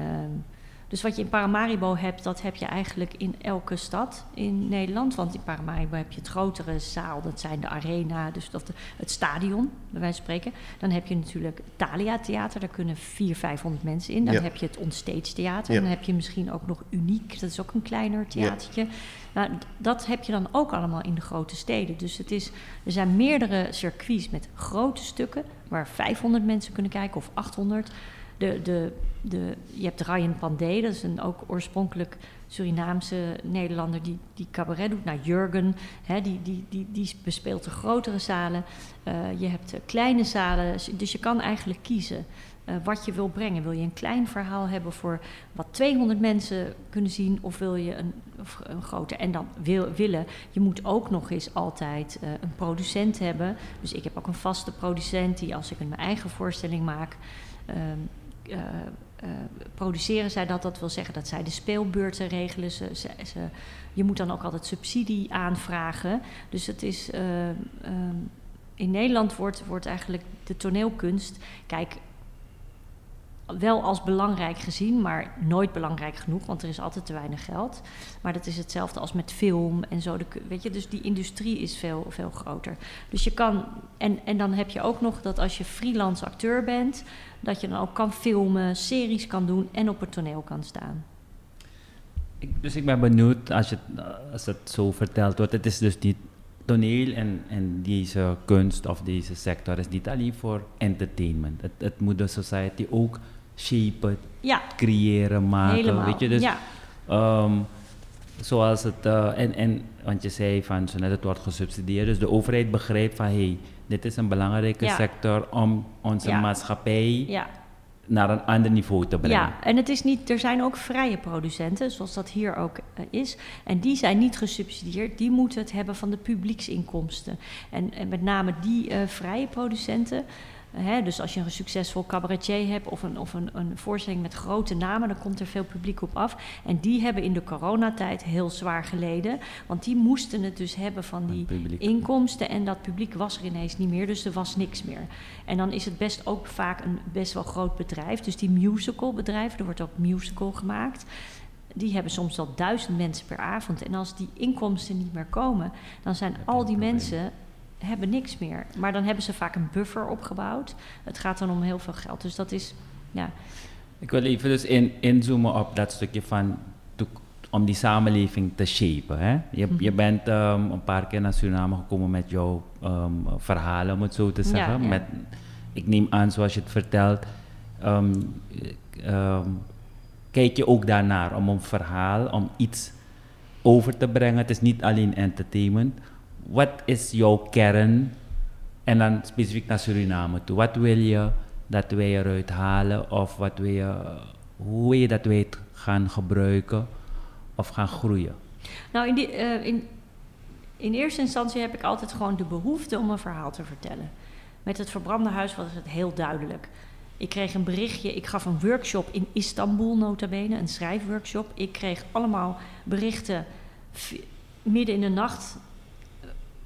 Dus wat je in Paramaribo hebt, dat heb je eigenlijk in elke stad in Nederland. Want in Paramaribo heb je het grotere zaal, dat zijn de arena, dus dat het stadion, bij wijze van spreken. Dan heb je natuurlijk Thalia Theater, daar kunnen 400, 500 mensen in. Dan heb je het Onstage Theater. Dan heb je misschien ook nog Uniek, dat is ook een kleiner theatertje. Nou, dat heb je dan ook allemaal in de grote steden. Dus het is, er zijn meerdere circuits met grote stukken waar 500 mensen kunnen kijken of 800. De, de, de, je hebt Ryan Pandey, dat is een ook oorspronkelijk Surinaamse Nederlander die, die cabaret doet. Nou, Jurgen, hè, die, die, die, die bespeelt de grotere zalen. Uh, je hebt kleine zalen, dus je kan eigenlijk kiezen. Uh, wat je wil brengen. Wil je een klein verhaal hebben voor wat 200 mensen kunnen zien, of wil je een, een groter? En dan wil, willen, je moet ook nog eens altijd een producent hebben. Dus ik heb ook een vaste producent die, als ik een mijn eigen voorstelling maak. Uh, produceren zij dat. Dat wil zeggen dat zij de speelbeurten regelen. Ze, ze, je moet dan ook altijd subsidie aanvragen. Dus het is. in Nederland wordt, wordt eigenlijk de toneelkunst. Kijk, wel als belangrijk gezien, maar nooit belangrijk genoeg, want er is altijd te weinig geld. Maar dat is hetzelfde als met film en zo. De, weet je, dus die industrie is veel, veel groter. Dus je kan, en, en dan heb je ook nog dat als je freelance acteur bent, dat je dan ook kan filmen, series kan doen en op het toneel kan staan. Ik, dus ik ben benieuwd als, je, als het zo verteld wordt. Het is dus niet toneel en, en deze kunst of deze sector is niet alleen voor entertainment. Het, het moet de society ook shapen, ja. creëren, maken. Helemaal. Weet je, dus ja. um, zoals het, uh, en, en, want je zei van zo net het wordt gesubsidieerd, dus de overheid begrijpt van hé, hey, dit is een belangrijke Ja. sector om onze maatschappij Ja, naar een ander niveau te brengen. ja, en het is niet, er zijn ook vrije producenten, zoals dat hier ook eh, is. En die zijn niet gesubsidieerd, die moeten het hebben van de publieksinkomsten. En, en met name die eh, vrije producenten. Hè, dus als je een succesvol cabaretier hebt of, een, of een, een voorstelling met grote namen, dan komt er veel publiek op af. En die hebben in de coronatijd heel zwaar geleden. Want die moesten het dus hebben van die inkomsten. En dat publiek was er ineens niet meer, dus er was niks meer. En dan is het best ook vaak een best wel groot bedrijf. Dus die musicalbedrijven, er wordt ook musical gemaakt. Die hebben soms wel duizend mensen per avond. En als die inkomsten niet meer komen, dan zijn al die mensen hebben niks meer. Maar dan hebben ze vaak een buffer opgebouwd. Het gaat dan om heel veel geld. Dus dat is, ja, Ik wil even dus in, inzoomen op dat stukje van to- om die samenleving te shapen. Hè? Je, je Mhm. bent ehm, een paar keer naar Suriname gekomen met jouw ehm, verhalen, om het zo te zeggen. ja. Met, ik neem aan, zoals je het vertelt, ehm, kijk je ook daarnaar om een verhaal, om iets over te brengen. Het is niet alleen entertainment. Wat is jouw kern? En dan specifiek naar Suriname toe. Wat wil je dat wij eruit halen? Of wat wil je, hoe je dat wij gaan gebruiken of gaan groeien? Nou, in, die, eh, in, in eerste instantie heb ik altijd gewoon de behoefte om een verhaal te vertellen. Met het verbrande huis was het heel duidelijk. Ik kreeg een berichtje, ik gaf een workshop in Istanbul nota bene, een schrijfworkshop. Ik kreeg allemaal berichten midden in de nacht.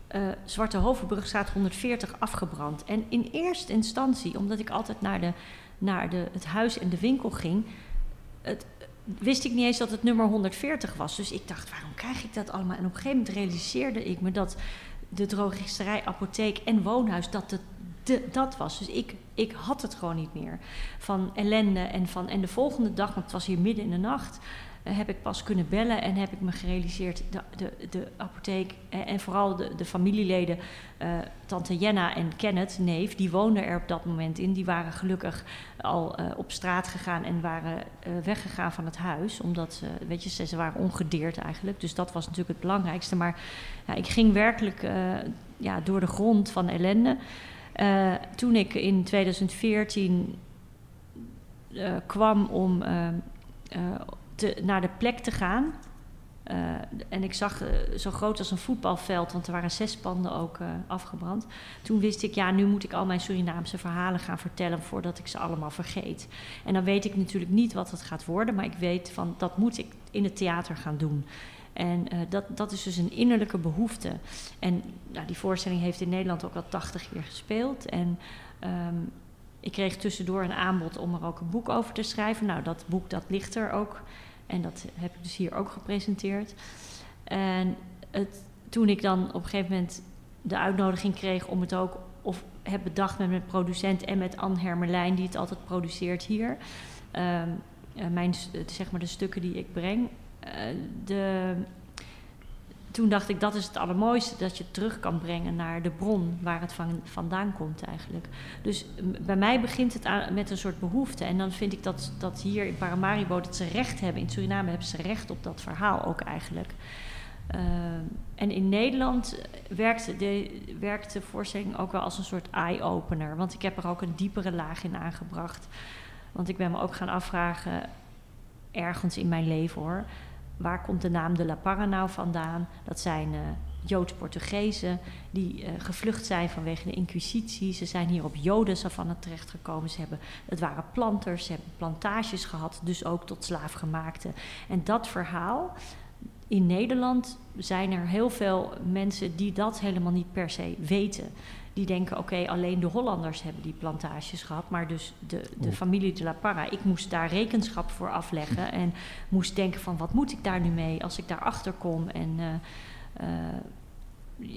Eh, Zwarte Hovenbrugstraat 140 afgebrand. En in eerste instantie, omdat ik altijd naar, de, naar de, het huis en de winkel ging, het, wist ik niet eens dat het nummer 140 was. Dus ik dacht, waarom krijg ik dat allemaal? En op een gegeven moment realiseerde ik me dat de drogisterij, apotheek en woonhuis, dat het de, dat was. Dus ik, ik had het gewoon niet meer. Van ellende en van... En de volgende dag, want het was hier midden in de nacht... eh, heb ik pas kunnen bellen en heb ik me gerealiseerd... de, de, de apotheek en, en vooral de, de familieleden... eh, tante Jenna en Kenneth, neef, die woonden er op dat moment in. Die waren gelukkig al eh, op straat gegaan en waren eh, weggegaan van het huis. Omdat weet je, ze, waren ongedeerd eigenlijk. Dus dat was natuurlijk het belangrijkste. Maar ja, ik ging werkelijk eh, ja, door de grond van ellende. Eh, toen ik in 2014 eh, kwam om eh, eh, te, naar de plek te gaan. eh, en ik zag eh, zo groot als een voetbalveld, want er waren zes panden ook eh, afgebrand. Toen wist ik, ja, nu moet ik al mijn Surinaamse verhalen gaan vertellen voordat ik ze allemaal vergeet. En dan weet ik natuurlijk niet wat het gaat worden, maar ik weet van dat moet ik in het theater gaan doen. En dat, dat is dus een innerlijke behoefte. En nou, die voorstelling heeft in Nederland ook al 80 keer gespeeld. En ehm, ik kreeg tussendoor een aanbod om er ook een boek over te schrijven. Nou, dat boek dat ligt er ook. En dat heb ik dus hier ook gepresenteerd. En het, toen ik dan op een gegeven moment de uitnodiging kreeg om het ook... of heb bedacht met mijn producent en met Anne Hermelijn... die het altijd produceert hier... Ehm, eh, mijn, zeg maar de stukken die ik breng... Uh, de, toen dacht ik, dat is het allermooiste, dat je terug kan brengen naar de bron waar het van, vandaan komt eigenlijk. Dus bij mij begint het aan, met een soort behoefte. En dan vind ik dat, dat hier in Paramaribo dat ze recht hebben. In Suriname hebben ze recht op dat verhaal ook eigenlijk. Uh, en in Nederland werkte de, werkte de voorstelling ook wel als een soort eye-opener. Want ik heb er ook een diepere laag in aangebracht. Want ik ben me ook gaan afvragen, ergens in mijn leven hoor waar komt de naam de La Parra nou vandaan? Dat zijn uh, Joods-Portugezen die uh, gevlucht zijn vanwege de inquisitie. Ze zijn hier op Jodensavanne terechtgekomen. Ze hebben, het waren planters, ze hebben plantages gehad, dus ook tot slaafgemaakte. En dat verhaal, in Nederland zijn er heel veel mensen die dat helemaal niet per se weten die denken: oké, alleen de Hollanders hebben die plantages gehad, maar dus de, de familie de La Parra. Ik moest daar rekenschap voor afleggen en moest denken: van wat moet ik daar nu mee als ik daarachter kom? En uh, uh,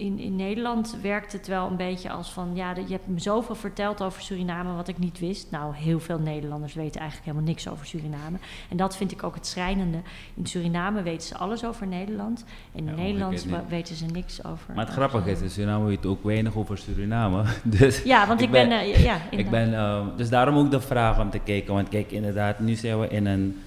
in, in Nederland werkt het wel een beetje als van... ja, je hebt me zoveel verteld over Suriname wat ik niet wist. Nou, heel veel Nederlanders weten eigenlijk helemaal niks over Suriname. En dat vind ik ook het schrijnende. In Suriname weten ze alles over Nederland. En in Nederland weten ze niks over... Maar het grappige is, in Suriname weet ook weinig over Suriname. Dus ja, want ik ben... ben uh, ja, ik ben uh, dus daarom ook de vraag om te kijken. Want kijk, inderdaad, nu zijn we in een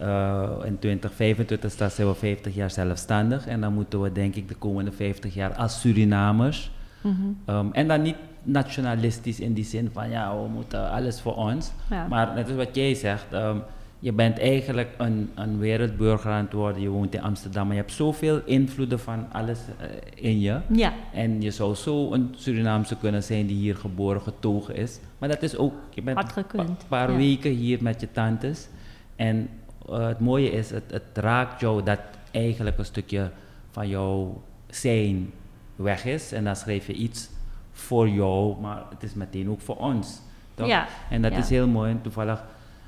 uh, in 2025 zijn we 50 jaar zelfstandig en dan moeten we denk ik de komende 50 jaar als Surinamers, mm -hmm. um, en dan niet nationalistisch in die zin van ja, we moeten alles voor ons, ja. maar net als wat jij zegt, um, je bent eigenlijk een, een, wereldburger aan het worden, je woont in Amsterdam, maar je hebt zoveel invloeden van alles uh, in je. Ja. En je zou zo een Surinaamse kunnen zijn die hier geboren, getogen is. Maar dat is ook, je bent een paar ja. weken hier met je tantes. En uh, het mooie is, het, het, raakt jou dat eigenlijk een stukje van jouw zijn weg is. En dan schrijf je iets voor jou, maar het is meteen ook voor ons. Toch? Ja. En dat ja. is heel mooi. En toevallig,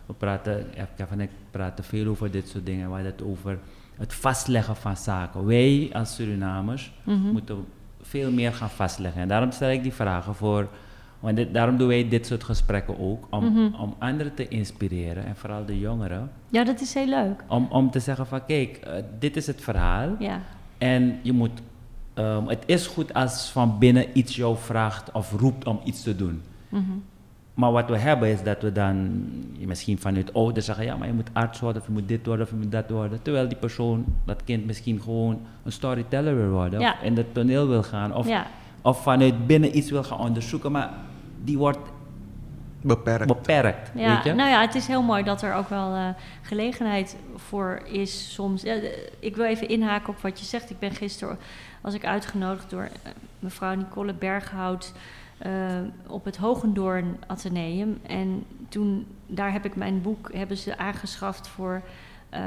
we praten, Kevin en ik praten veel over dit soort dingen. We hadden het over het vastleggen van zaken. Wij als Surinamers mm -hmm. moeten veel meer gaan vastleggen. En daarom stel ik die vragen voor want dit, daarom doen wij dit soort gesprekken ook, om, mm -hmm. om anderen te inspireren en vooral de jongeren. Ja, dat is heel leuk. Om, om te zeggen van kijk, uh, dit is het verhaal. Ja. En je moet, um, het is goed als van binnen iets jou vraagt of roept om iets te doen. Mm -hmm. Maar wat we hebben is dat we dan misschien vanuit ouders zeggen, ja, maar je moet arts worden, of je moet dit worden, of je moet dat worden. Terwijl die persoon, dat kind misschien gewoon een storyteller wil worden, ja. of in het toneel wil gaan, of, ja. of vanuit binnen iets wil gaan onderzoeken. Maar die wordt beperkt. beperkt ja, weet je? Nou ja, het is heel mooi dat er ook wel uh, gelegenheid voor is soms. Ja, ik wil even inhaken op wat je zegt. Ik ben gisteren was ik uitgenodigd door uh, mevrouw Nicole Berghout uh, op het Hogendoorn Atheneum. En toen, daar heb ik mijn boek, hebben ze aangeschaft voor... Uh,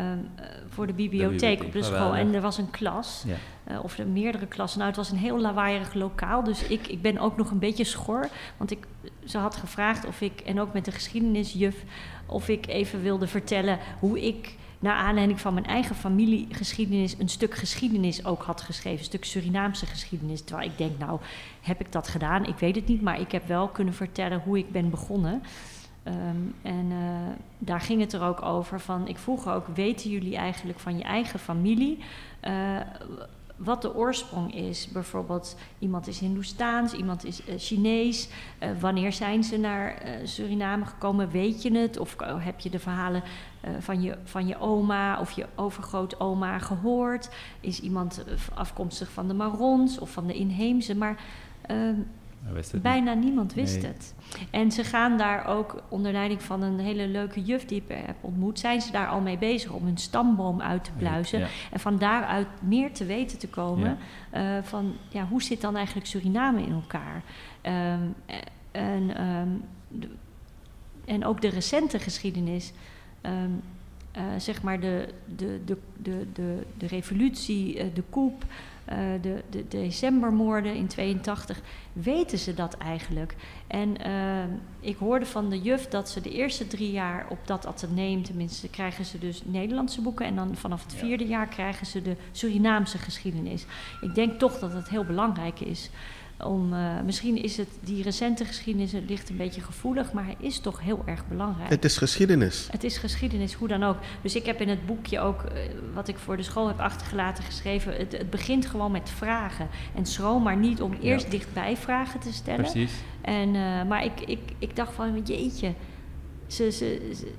voor de bibliotheek, de bibliotheek op de school. En er was een klas, ja. uh, of er meerdere klassen. Nou, het was een heel lawaaierig lokaal. Dus ik, ik ben ook nog een beetje schor. Want ik, ze had gevraagd of ik, en ook met de geschiedenisjuf, of ik even wilde vertellen hoe ik naar aanleiding van mijn eigen familiegeschiedenis een stuk geschiedenis ook had geschreven. Een stuk Surinaamse geschiedenis. Terwijl ik denk, nou, heb ik dat gedaan? Ik weet het niet, maar ik heb wel kunnen vertellen hoe ik ben begonnen. Um, en uh, daar ging het er ook over van, ik vroeg ook, weten jullie eigenlijk van je eigen familie uh, wat de oorsprong is? Bijvoorbeeld, iemand is Hindoestaans, iemand is uh, Chinees. wanneer zijn ze naar Suriname gekomen? Weet je het? Of heb je de verhalen van, je, van je oma of je overgrootoma gehoord? Is iemand afkomstig van de Marons of van de inheemse? Maar ehm, Bijna niet. niemand wist nee. het. En ze gaan daar ook onder leiding van een hele leuke juf die ik heb ontmoet, zijn ze daar al mee bezig om hun stamboom uit te pluizen. Ja. En van daaruit meer te weten te komen ja. Uh, van ja, hoe zit dan eigenlijk Suriname in elkaar? Um, en, um, de, en ook de recente geschiedenis. Um, uh, zeg maar de, de, de, de, de, de revolutie, uh, de coup, eh, de, de decembermoorden in 82, weten ze dat eigenlijk? En eh, ik hoorde van de juf dat ze de eerste drie jaar op dat ateneum, tenminste, krijgen ze dus Nederlandse boeken. En dan vanaf het vierde jaar krijgen ze de Surinaamse geschiedenis. Ik denk toch dat het heel belangrijk is om, uh, misschien is het die recente geschiedenis ligt een beetje gevoelig, maar hij is toch heel erg belangrijk. Het is geschiedenis. Het is geschiedenis, hoe dan ook. Dus ik heb in het boekje ook, uh, wat ik voor de school heb achtergelaten, geschreven: het, het, begint gewoon met vragen. En schroom maar niet om eerst ja. dichtbij vragen te stellen. Precies. En, uh, maar ik, ik, ik dacht van, jeetje. Ze, ze, ze,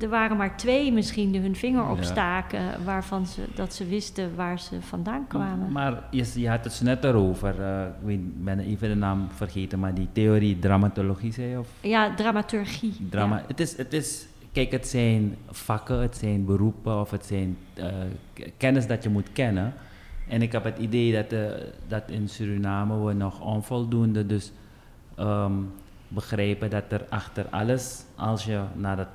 er waren maar twee misschien die hun vinger opstaken, ja. waarvan ze, dat ze wisten waar ze vandaan kwamen. Maar je, je had het net erover, uh, ik weet, ben even de naam vergeten, maar die theorie dramatologie zei je? Of? Ja, dramaturgie. Drama, ja. het, is, het is, kijk, het zijn vakken, het zijn beroepen of het zijn uh, kennis dat je moet kennen. En ik heb het idee dat, uh, dat in Suriname we nog onvoldoende dus um, begrijpen dat er achter alles, als je naar het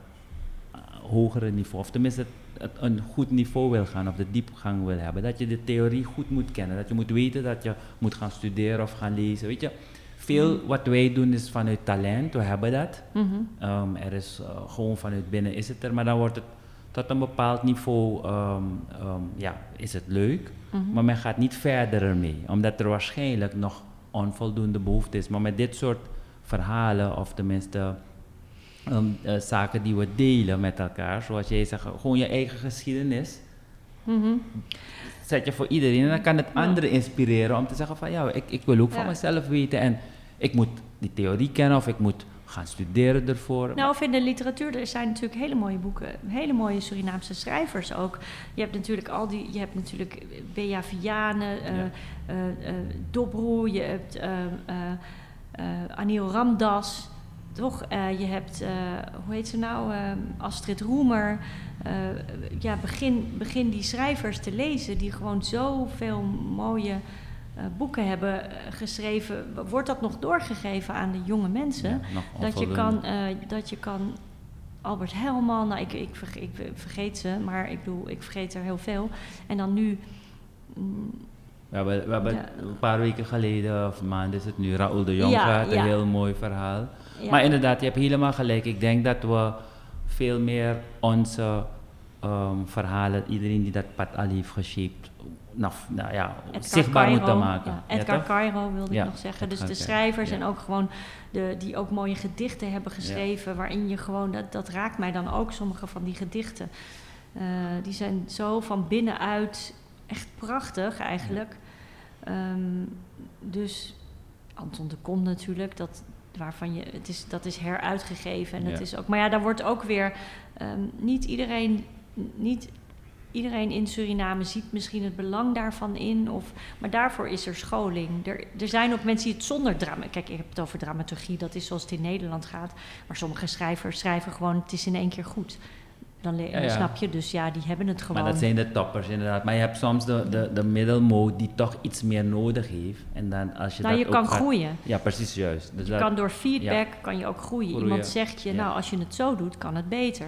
hogere niveau, of tenminste het, een goed niveau wil gaan of de diepgang wil hebben, dat je de theorie goed moet kennen. Dat je moet weten dat je moet gaan studeren of gaan lezen. Weet je, veel mm. wat wij doen is vanuit talent, we hebben dat. Mm -hmm. um, er is uh, gewoon vanuit binnen is het er, maar dan wordt het tot een bepaald niveau, um, um, ja, is het leuk, mm -hmm. maar men gaat niet verder ermee, omdat er waarschijnlijk nog onvoldoende behoefte is. Maar met dit soort verhalen, of tenminste um, uh, zaken die we delen met elkaar, zoals jij zegt, gewoon je eigen geschiedenis. Mm -hmm. Zet je voor iedereen en dan kan het ja. anderen inspireren om te zeggen van ja, ik, ik wil ook van mezelf weten en ik moet die theorie kennen of ik moet gaan studeren ervoor. Nou, of in de literatuur, er zijn natuurlijk hele mooie boeken, hele mooie Surinaamse schrijvers ook. Je hebt natuurlijk al die, je hebt natuurlijk Bea Vianen, uh, ja. uh, uh, Dobroe, je hebt Anil Ramdas, toch? je hebt, hoe heet ze nou, Astrid Roemer. ja, begin, begin die schrijvers te lezen die gewoon zoveel mooie boeken hebben geschreven, wordt dat nog doorgegeven aan de jonge mensen? Ja, dat, je kan, dat je kan. Albert Helman, nou, ik, ik, vergeet, ik, vergeet ze, maar ik bedoel, ik vergeet er heel veel. En dan nu. Mm, we hebben, we hebben ja. een paar weken geleden, of maanden is het nu, Raoul de Jong ja, een heel mooi verhaal. Maar inderdaad, je hebt helemaal gelijk. Ik denk dat we veel meer onze um, verhalen, iedereen die dat pad al heeft geshaped, nou, nou ja, Edgar zichtbaar Cairo, moeten maken. Ja, Edgar ja, Cairo wilde ja, ik nog zeggen. Dus Edgar de schrijvers en ook gewoon de, die ook mooie gedichten hebben geschreven, waarin je gewoon, dat, dat raakt mij dan ook, sommige van die gedichten. Uh, die zijn zo van binnenuit echt prachtig eigenlijk. Um, dus Anton de Kom natuurlijk, dat, waarvan je, het is, dat is heruitgegeven. En het is ook, maar ja, daar wordt ook weer um, niet iedereen, niet iedereen in Suriname ziet misschien het belang daarvan in. Of, maar daarvoor is er scholing. Er, er zijn ook mensen die het zonder drama. Kijk, ik heb het over dramaturgie, dat is zoals het in Nederland gaat. Maar sommige schrijvers schrijven gewoon: het is in één keer goed. Dan, ja, ja. snap je, dus ja, die hebben het gewoon. Maar dat zijn de toppers inderdaad. Maar je hebt soms de, de, de middelmoot die toch iets meer nodig heeft. En dan als je nou, dat je kan gaat, groeien. Ja, precies juist. Dus je dat, kan door feedback ja. kan je ook groeien. groeien. Iemand zegt je, nou, als je het zo doet, kan het beter.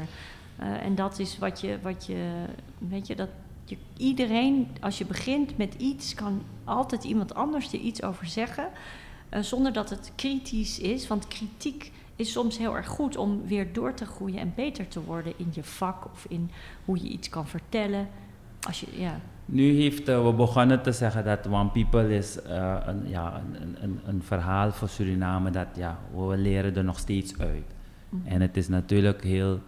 Uh, en dat is wat je, wat je, weet je, dat je, iedereen, als je begint met iets, kan altijd iemand anders er iets over zeggen, uh, zonder dat het kritisch is. Want kritiek is soms heel erg goed om weer door te groeien en beter te worden in je vak of in hoe je iets kan vertellen. Als je, ja. Nu heeft uh, we begonnen te zeggen dat One People is uh, een, ja, een, een, een, verhaal voor Suriname dat ja, we leren er nog steeds uit. Mm -hmm. En het is natuurlijk heel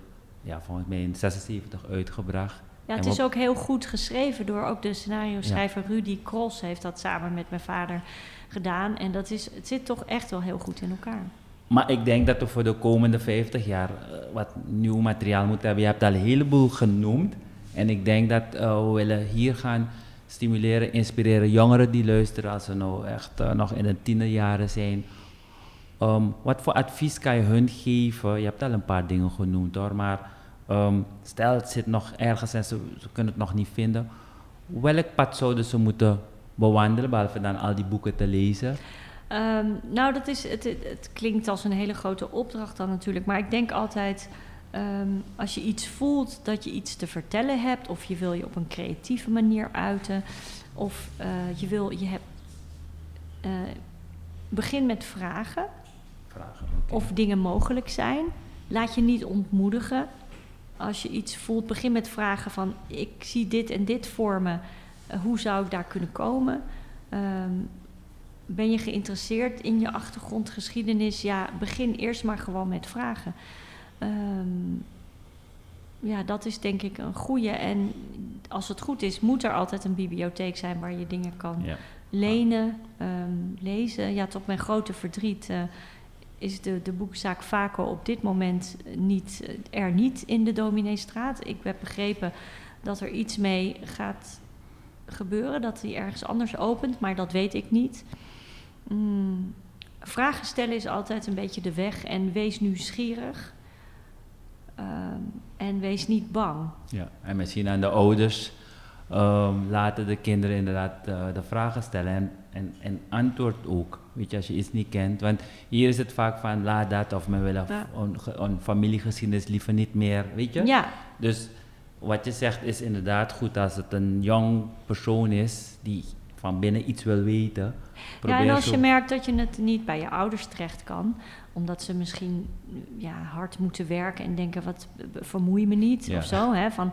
ja, volgens mij in 76 uitgebracht. Ja, het is ook heel goed geschreven door ook de scenario-schrijver ja. Rudy Cross heeft dat samen met mijn vader gedaan. En dat is, het zit toch echt wel heel goed in elkaar. Maar ik denk dat we voor de komende 50 jaar uh, wat nieuw materiaal moeten hebben. Je hebt al een heleboel genoemd. En ik denk dat uh, we willen hier gaan stimuleren, inspireren jongeren die luisteren als ze nou echt uh, nog in de tienerjaren zijn. Um, wat voor advies kan je hun geven? Je hebt al een paar dingen genoemd hoor, maar um, stel het zit nog ergens en ze, kunnen het nog niet vinden. Welk pad zouden ze moeten bewandelen, behalve dan al die boeken te lezen? Um, nou, dat is, het, het, klinkt als een hele grote opdracht dan natuurlijk, maar ik denk altijd, ehm, als je iets voelt dat je iets te vertellen hebt, of je wil je op een creatieve manier uiten, of eh, je wil, je hebt, eh, begin met vragen Vragen. of dingen mogelijk zijn. Laat je niet ontmoedigen. Als je iets voelt, begin met vragen van ik zie dit en dit voor me. Eh, hoe zou ik daar kunnen komen? Ehm, ben je geïnteresseerd in je achtergrondgeschiedenis? Ja, begin eerst maar gewoon met vragen. Ehm, ja, dat is denk ik een goede. En als het goed is, moet er altijd een bibliotheek zijn waar je dingen kan Ja. lenen, ehm, lezen. Ja, tot mijn grote verdriet eh, is de, de boekzaak Vaco op dit moment niet, eh, er niet in de Domineestraat. Ik heb begrepen dat er iets mee gaat gebeuren, dat hij ergens anders opent, maar dat weet ik niet. Mm, vragen stellen is altijd een beetje de weg en wees nieuwsgierig. Ehm, en wees niet bang. Ja, en misschien aan de ouders ehm, laten de kinderen inderdaad eh, de vragen stellen en, en, en antwoord ook. Weet je, als je iets niet kent. Want hier is het vaak van laat dat of men wil Ja. een familiegeschiedenis liever niet meer. Weet je? Ja, Dus wat je zegt is inderdaad goed als het een jong persoon is die van binnen iets wil weten. Ja, en als je merkt dat je het niet bij je ouders terecht kan, omdat ze misschien ja, hard moeten werken en denken: wat vermoei me niet Ja. of zo. Hè, van,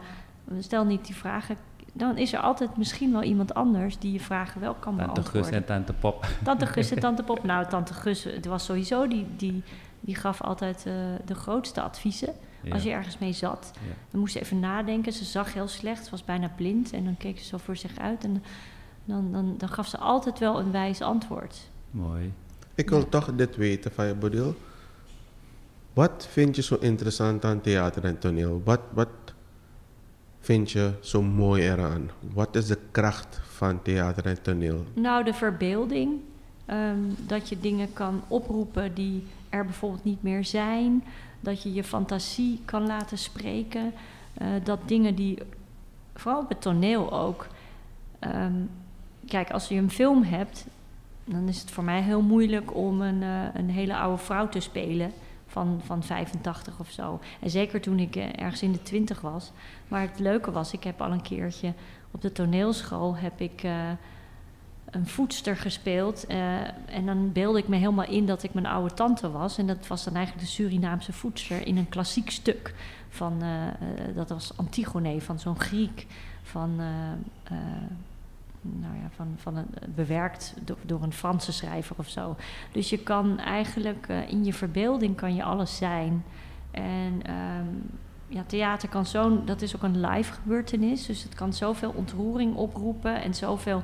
stel niet die vragen. Dan is er altijd misschien wel iemand anders die je vragen wel kan Tante Gus beantwoorden. en Tante Pop. Tante Gus en Tante Pop. Nou, Tante Gus, het was sowieso die, die, die gaf altijd eh, de grootste adviezen. Ja. Als je ergens mee zat, Ja. dan moest ze even nadenken. Ze zag heel slecht, ze was bijna blind. En dan keek ze zo voor zich uit. En dan, dan, dan gaf ze altijd wel een wijs antwoord. Mooi. Ik wil toch dit weten van je, Bodil. Wat vind je zo interessant aan theater en toneel? Wat, wat vind je zo mooi eraan? Wat is de kracht van theater en toneel? Nou, de verbeelding. ehm, dat je dingen kan oproepen die er bijvoorbeeld niet meer zijn. Dat je je fantasie kan laten spreken. eh, dat dingen die, vooral op het toneel ook. ehm, kijk, als je een film hebt, dan is het voor mij heel moeilijk om een, eh, een hele oude vrouw te spelen. Van, van 85 of zo. En zeker toen ik eh, ergens in de 20 was. Maar het leuke was, ik heb al een keertje op de toneelschool heb ik een voedster gespeeld. eh, en dan beelde ik me helemaal in dat ik mijn oude tante was. En dat was dan eigenlijk de Surinaamse voedster in een klassiek stuk. Van, eh, eh, dat was Antigone, van zo'n Griek. Van, nou ja, van, van een, bewerkt door, een Franse schrijver of zo. Dus je kan eigenlijk in je verbeelding kan je alles zijn. En ehm, ja, theater kan zo'n, dat is ook een live gebeurtenis. Dus het kan zoveel ontroering oproepen en zoveel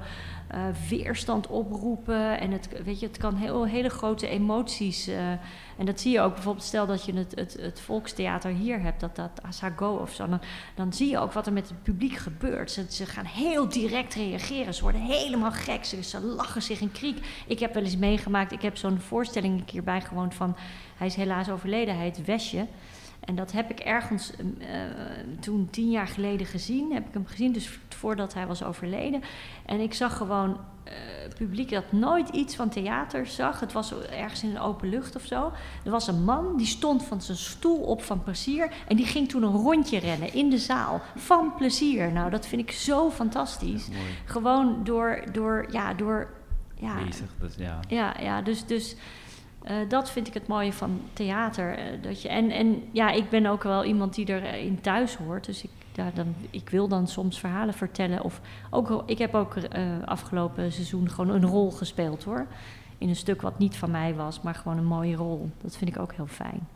eh, weerstand oproepen. En het, weet je, het kan heel, hele grote emoties. eh, en dat zie je ook bijvoorbeeld, stel dat je het, het, het volkstheater hier hebt, dat dat Asago of zo. Dan, dan zie je ook wat er met het publiek gebeurt. Ze, ze gaan heel direct reageren. Ze worden helemaal gek. Ze, lachen zich in kriek. Ik heb wel eens meegemaakt, ik heb zo'n voorstelling een keer bijgewoond van. Hij is helaas overleden, hij heet Wesje. En dat heb ik ergens eh, toen tien jaar geleden gezien. Heb ik hem gezien, dus voordat hij was overleden. En ik zag gewoon eh, publiek dat nooit iets van theater zag. Het was ergens in een open lucht of zo. Er was een man die stond van zijn stoel op van plezier. En die ging toen een rondje rennen in de zaal. Van plezier. Nou, dat vind ik zo fantastisch. Gewoon door, door, ja, door. Ja, Bezig, dus ja. ja, ja dus, dus eh, dat vind ik het mooie van theater. eh, dat je, en, en ja, ik ben ook wel iemand die erin thuis hoort. Dus ik, ja, dan, ik wil dan soms verhalen vertellen. Of ook, ik heb ook eh, afgelopen seizoen gewoon een rol gespeeld hoor. In een stuk wat niet van mij was, maar gewoon een mooie rol. Dat vind ik ook heel fijn.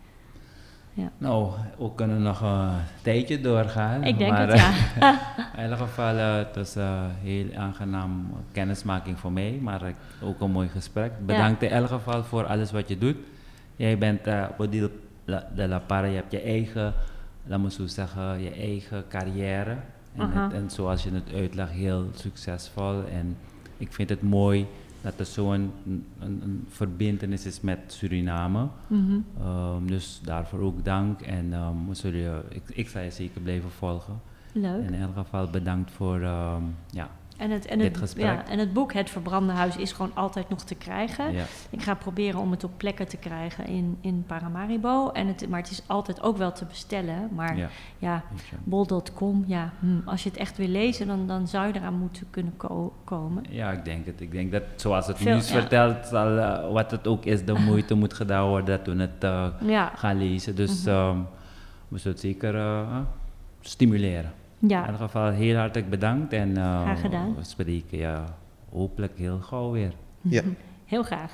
Nou, we kunnen nog een tijdje doorgaan. Ik denk maar, het, ja. In ieder geval, eh, het was een heel aangenaam kennismaking voor mij, maar ook een mooi gesprek. Bedankt in elk geval voor alles wat je doet. Jij bent uh, Bodil de La Parra, je hebt je eigen, laat me zo zeggen, je eigen carrière. En, het- en zoals je het uitlegt, heel succesvol. En ik vind het mooi dat er zo'n een, een, een verbindenis is met Suriname. Mhm. Ehm, dus daarvoor ook dank. En we zullen, je- ik, ik zal je zeker blijven volgen. Leuk. In elk geval bedankt voor, ehm, ja, En het, en, het, ja, en het boek Het Verbrande Huis is gewoon altijd nog te krijgen. Ja. Ik ga proberen om het op plekken te krijgen in, in Paramaribo. En het, maar het is altijd ook wel te bestellen. Maar ja, Ja. bol.com, ja, hm, als je het echt wil lezen, dan, dan zou je eraan moeten kunnen ko- komen. Ja, ik denk het. Ik denk dat zoals het Veel- nieuws vertelt, zal, eh, wat het ook is, de moeite moet gedaan worden dat we het eh, gaan lezen. Dus Mhm. ehm, we zullen het zeker eh, eh, stimuleren. In ja, ieder geval heel hartelijk bedankt en eh, Graag gedaan. we spreken ja, hopelijk heel gauw weer. Ja. heel graag.